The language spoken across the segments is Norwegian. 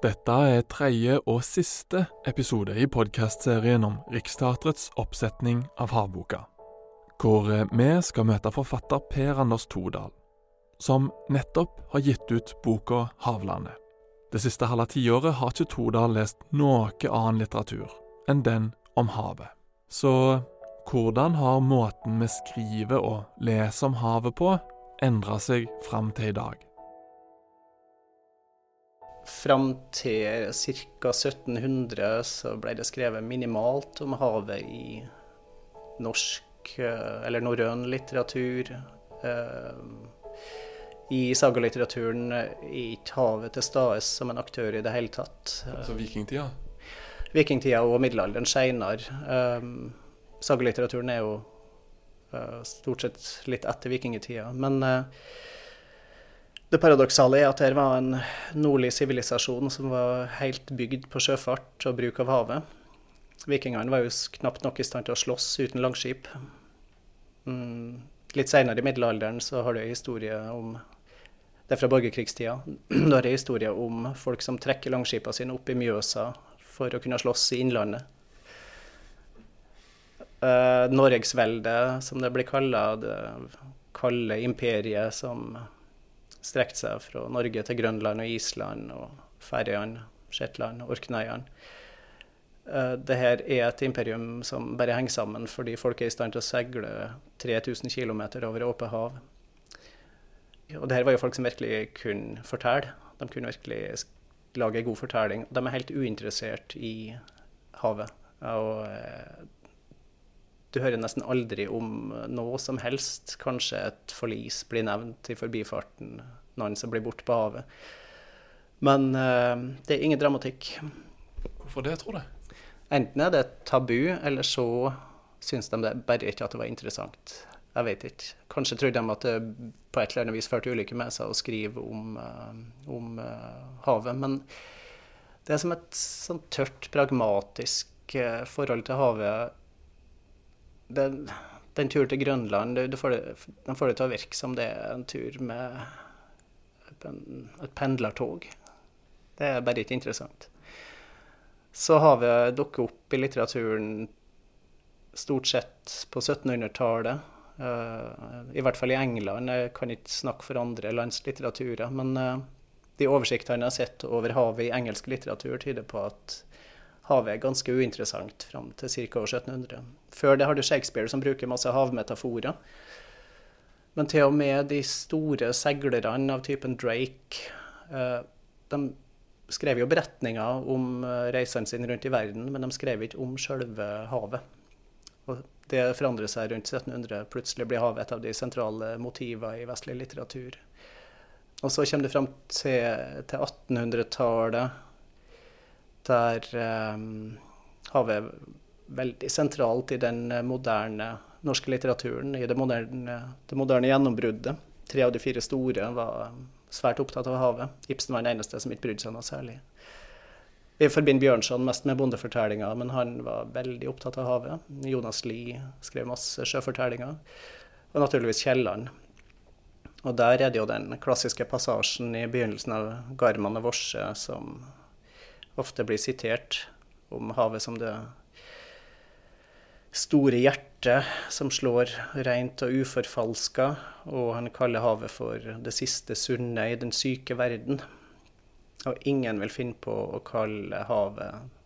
Dette er tredje og siste episode i podkastserien om Riksteatrets oppsetning av Havboka, hvor vi skal møte forfatter Per Anders Todal, som nettopp har gitt ut boka Havlandet. Det siste halve tiåret har ikke Todal lest noe annen litteratur enn den om havet. Så hvordan har måten vi skriver og leser om havet på, endra seg fram til i dag? Fram til ca. 1700 så ble det skrevet minimalt om havet i norsk eh, eller norrøn litteratur. Eh, I sagalitteraturen er ikke havet til stede som en aktør i det hele tatt. Altså vikingtida? Vikingtida og middelalderen seinere. Eh, sagalitteraturen er jo stort sett litt etter vikingtida. Men det paradoksale er at her var en nordlig sivilisasjon som var helt bygd på sjøfart og bruk av havet. Vikingene var jo knapt nok i stand til å slåss uten langskip. Mm. Litt seinere i middelalderen så har du historie om Det er fra borgerkrigstida. Da er det historie om folk som trekker langskipene sine opp i Mjøsa for å kunne slåss i Innlandet. Uh, Norgesveldet, som det blir kalla, det kalde imperiet som strekt seg fra Norge til Grønland og Island og Færøyene, Shetland, Orknøyene. Uh, det her er et imperium som bare henger sammen fordi folk er i stand til å seile 3000 km over åpent hav. Og det var jo folk som virkelig kunne fortelle. De kunne virkelig lage en god fortelling. De er helt uinteressert i havet. Og uh, du hører nesten aldri om noe som helst. Kanskje et forlis blir nevnt i forbifarten, noen som blir borte på havet. Men uh, det er ingen dramatikk. Hvorfor det, tror du? Enten er det tabu, eller så syns de det bare ikke at det var interessant. Jeg vet ikke. Kanskje trodde de at det på et eller annet vis førte ulykke med seg å skrive om, uh, om uh, havet. Men det er som et sånn tørt, pragmatisk forhold til havet den, den turen til Grønland, du, du får det, den får det til å virke som det er en tur med et pendlertog. Det er bare ikke interessant. Så har vi dukket opp i litteraturen stort sett på 1700-tallet. Uh, eh, I hvert fall i England. Jeg kan ikke snakke for andre lands litteraturer. Men uh, de oversiktene jeg har sett over havet i engelsk litteratur, tyder på at havet er ganske uinteressant fram til ca. 1700. Før det har du Shakespeare som bruker masse havmetaforer. Men til og med de store seilerne av typen Drake eh, De skrev jo beretninger om eh, reisene sine rundt i verden, men de skrev ikke om sjølve havet. Og det forandrer seg rundt 1700. Plutselig blir havet et av de sentrale motivene i vestlig litteratur. Og så kommer det fram til, til 1800-tallet der um, havet er veldig sentralt i den eh, moderne norske litteraturen, i det moderne, det moderne gjennombruddet. Tre av de fire store var svært opptatt av havet. Ibsen var den eneste som ikke brydde seg noe særlig. Vi forbinder Bjørnson mest med bondefortellinger, men han var veldig opptatt av havet. Jonas Lie skrev masse sjøfortellinger. Og naturligvis Kielland. Og der er det jo den klassiske passasjen i begynnelsen av Garman og Vorse som ofte blir sitert om havet som det store hjertet som slår rent og uforfalska, og han kaller havet for det siste sunne i den syke verden. Og ingen vil finne på å kalle havet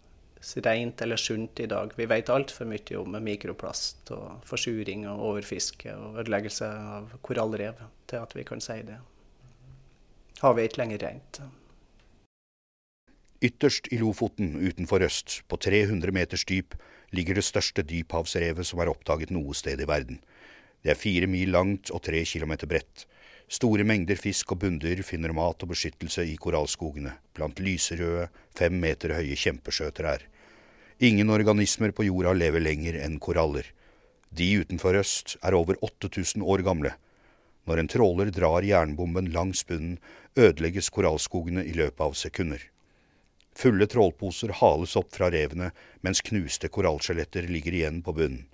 rent eller sunt i dag. Vi vet altfor mye om mikroplast og forsuring og overfiske og ødeleggelse av korallrev til at vi kan si det. Havet er ikke lenger rent. Ytterst i Lofoten utenfor Øst, på 300 meters dyp, ligger det største dyphavsrevet som er oppdaget noe sted i verden. Det er fire mil langt og tre kilometer bredt. Store mengder fisk og bunndyr finner mat og beskyttelse i korallskogene, blant lyserøde, fem meter høye kjempesjøtrær. Ingen organismer på jorda lever lenger enn koraller. De utenfor øst er over 8000 år gamle. Når en tråler drar jernbomben langs bunnen, ødelegges korallskogene i løpet av sekunder. Fulle trålposer hales opp fra revene, mens knuste korallskjeletter ligger igjen på bunnen.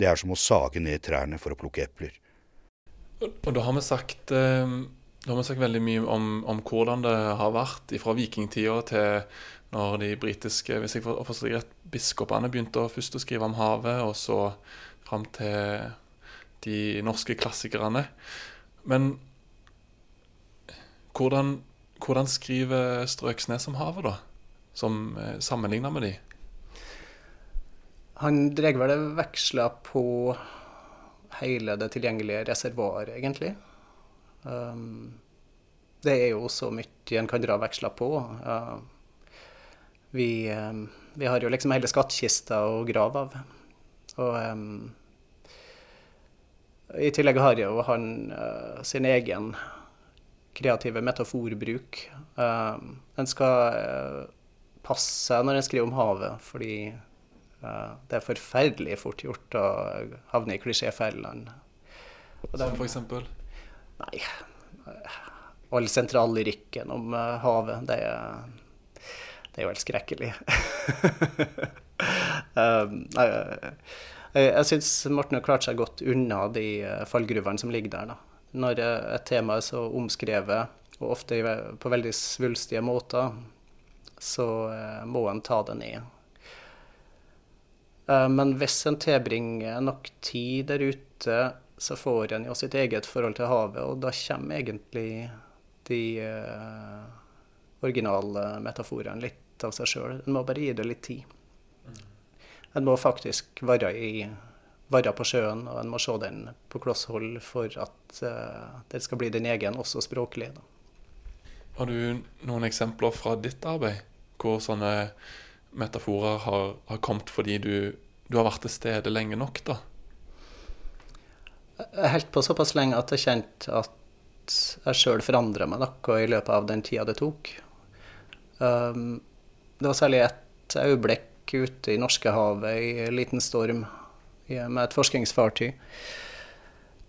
Det er som å sage ned trærne for å plukke epler. Og da har vi sagt eh, har vi sagt veldig mye om, om hvordan det har vært fra vikingtida til når de britiske hvis jeg forstår rett, biskopene begynte først å skrive om havet, og så fram til de norske klassikerne. Men hvordan, hvordan skriver Strøksnes om havet, da? Som eh, sammenligna med de? Han drar vel veksler på hele det tilgjengelige reservoaret, egentlig. Um, det er jo så mye en kan dra veksler på. Uh, vi, um, vi, har jo liksom hele skattkista å grave av. Og um, i tillegg har jo han uh, sin egen kreative metaforbruk. Uh, en skal uh, passe når jeg skriver om havet, fordi det er forferdelig fort gjort å havne i klisjéfellene. Som for eksempel? Nei, all sentrallyrikken om uh, havet, det er, det er jo helt skrekkelig. um, jeg jeg syns Morten har klart seg godt unna de uh, fallgruvene som ligger der. da. Når uh, et tema er så omskrevet, og ofte på veldig svulstige måter, så må en ta det ned. Men hvis en tilbringer nok tid der ute så får en jo sitt eget forhold til havet, og da kommer egentlig de uh, originale metaforene litt av seg sjøl. En må bare gi det litt tid. En må faktisk være, i, være på sjøen, og en må se den på kloss hold for at uh, det skal bli din egen, også språklig. Da. Har du noen eksempler fra ditt arbeid hvor sånne metaforer har, har kommet fordi du, du har vært til stede lenge nok? da? Jeg holdt på såpass lenge at jeg kjente at jeg sjøl forandra meg noe i løpet av den tida det tok. Um, det var særlig et øyeblikk ute i Norskehavet i en liten storm med et forskningsfartøy.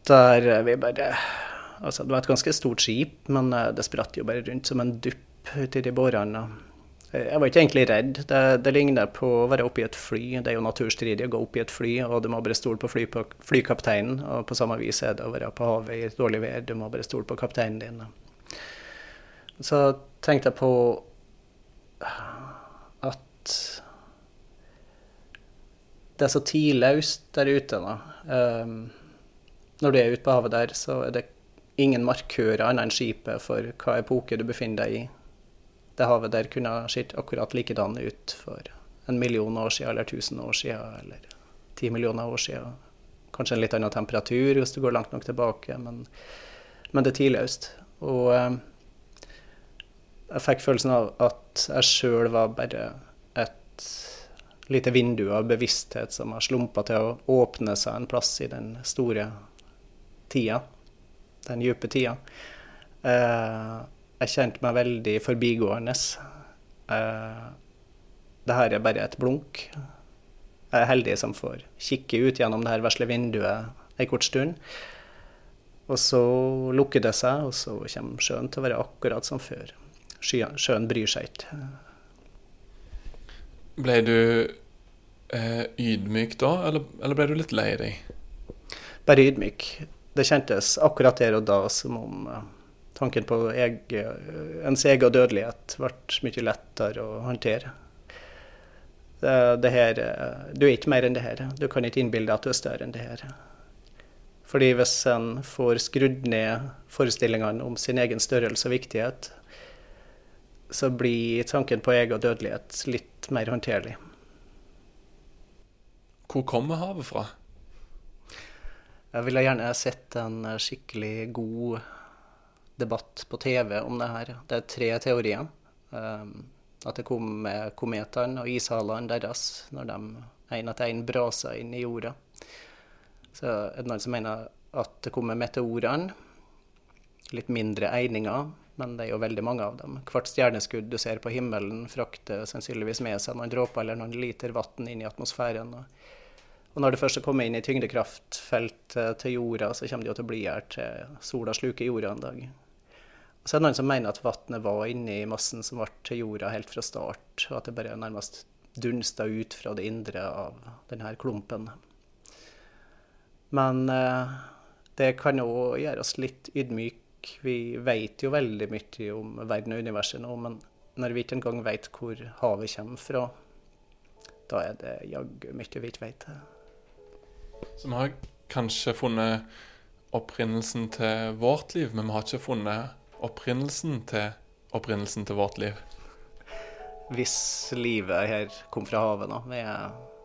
Der vi bare Altså, det var et ganske stort skip, men eh, det spratt jo bare rundt som en dupp uti de bårene. Jeg var ikke egentlig redd. Det, det, ligner på å være oppe i et fly. Det er jo naturstridig å gå opp i et fly, og du må bare stole på, fly, flykapteinen. Og på samme vis er det å være på havet i et dårlig vær. Du må bare stole på kapteinen din. Så tenkte jeg på at det er så tidløst der ute nå. Um, når du er ute på havet der, så er det ingen markører annet enn skipet for hva epoke du befinner deg i det havet der kunne ha sett akkurat likedan ut for en million år siden, eller tusen år siden, eller ti millioner år siden. Kanskje en litt annen temperatur hvis du går langt nok tilbake, men, men det er tidløst. Og eh, jeg fikk følelsen av at jeg sjøl var bare et lite vindu av bevissthet som har slumpa til å åpne seg en plass i den store tida, den dype tida. Eh, jeg kjente meg veldig forbigående. Uh, det her er bare et blunk. Jeg er heldig som får kikke ut gjennom det her vesle vinduet en kort stund. Og så lukker det seg, og så kommer sjøen til å være akkurat som før. Sjøen bryr seg ikke. Ble du eh, ydmyk da, eller, eller, ble du litt lei deg? Bare ydmyk. Det kjentes akkurat der og da som om uh, tanken på ens egen dødelighet ble mye lettere å håndtere. Det, det her, du er ikke mer enn det her. Du kan ikke innbille deg at du er større enn det her. Fordi hvis en får skrudd ned forestillingene om sin egen størrelse og viktighet, så blir tanken på egen dødelighet litt mer håndterlig. Hvor kommer havet fra? Jeg ville gjerne sett en skikkelig god debatt på TV om det her. Det er tre teorier. Um, at det kom med kometene og ishalene deres når de en etter en brasa inn i jorda. Så er det noen som mener at det kom med meteorene. Litt mindre eininger, men det er jo veldig mange av dem. Hvert stjerneskudd du ser på himmelen, frakter sannsynligvis med seg noen dråper eller noen liter vann inn i atmosfæren. Og når det først kommer inn i tyngdekraftfeltet til jorda, så kommer det jo til å bli her til sola sluker jorda en dag. Og Så er det noen som mener at vannet var inni massen som ble til jorda helt fra start, og at det bare nærmest dunsta ut fra det indre av denne klumpen. Men eh, det kan òg gjøre oss litt ydmyke Vi vet jo veldig mye om verden og universet nå, men når vi ikke engang vet hvor havet kommer fra, da er det jaggu mye vi ikke vet. Så vi har kanskje funnet opprinnelsen til vårt liv, men vi har ikke funnet opprinnelsen til opprinnelsen til vårt liv. Hvis livet her kom fra havet, da. Vi,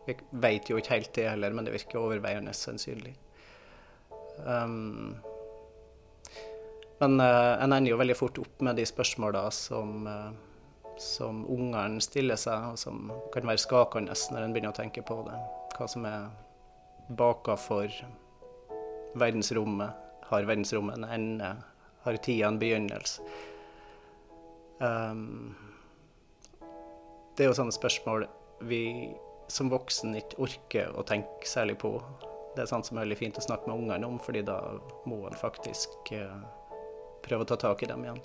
vi vet jo ikke helt det heller, men det virker overveiende sannsynlig. Um, men uh, en ender jo veldig fort opp med de spørsmåla som, uh, som ungene stiller seg, og som kan være skakende når en begynner å tenke på det. Hva som er bakafor verdensrommet. Har verdensrommet en ende? Har tida en begynnelse? Um, det er jo sånne spørsmål vi som voksen ikke orker å tenke særlig på. Det er sånt som er veldig fint å snakke med ungene om, fordi da må en faktisk uh, prøve å ta tak i dem igjen.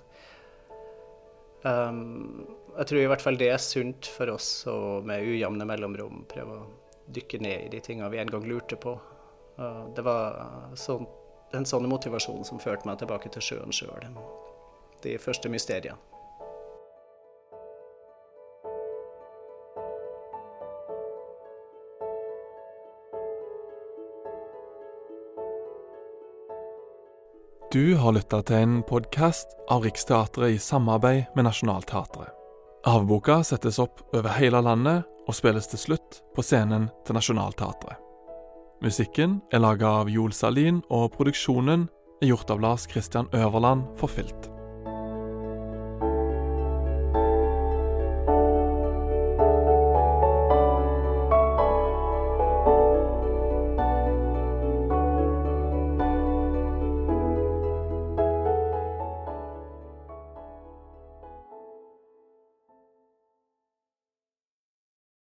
Um, jeg tror i hvert fall det er sunt for oss å med ujevne mellomrom prøve å dykke ned i de tingene vi en gang lurte på. Det var en sånn motivasjon som førte meg tilbake til sjøen sjøl. De første mysteriene. Du har lytta til en podkast av Riksteatret i samarbeid med Nationaltheatret. Avboka settes opp over hele landet og spilles til slutt på scenen til Nationaltheatret. Musikken er laga av Joel Salin, og produksjonen er gjort av Lars Christian Øverland for Filt.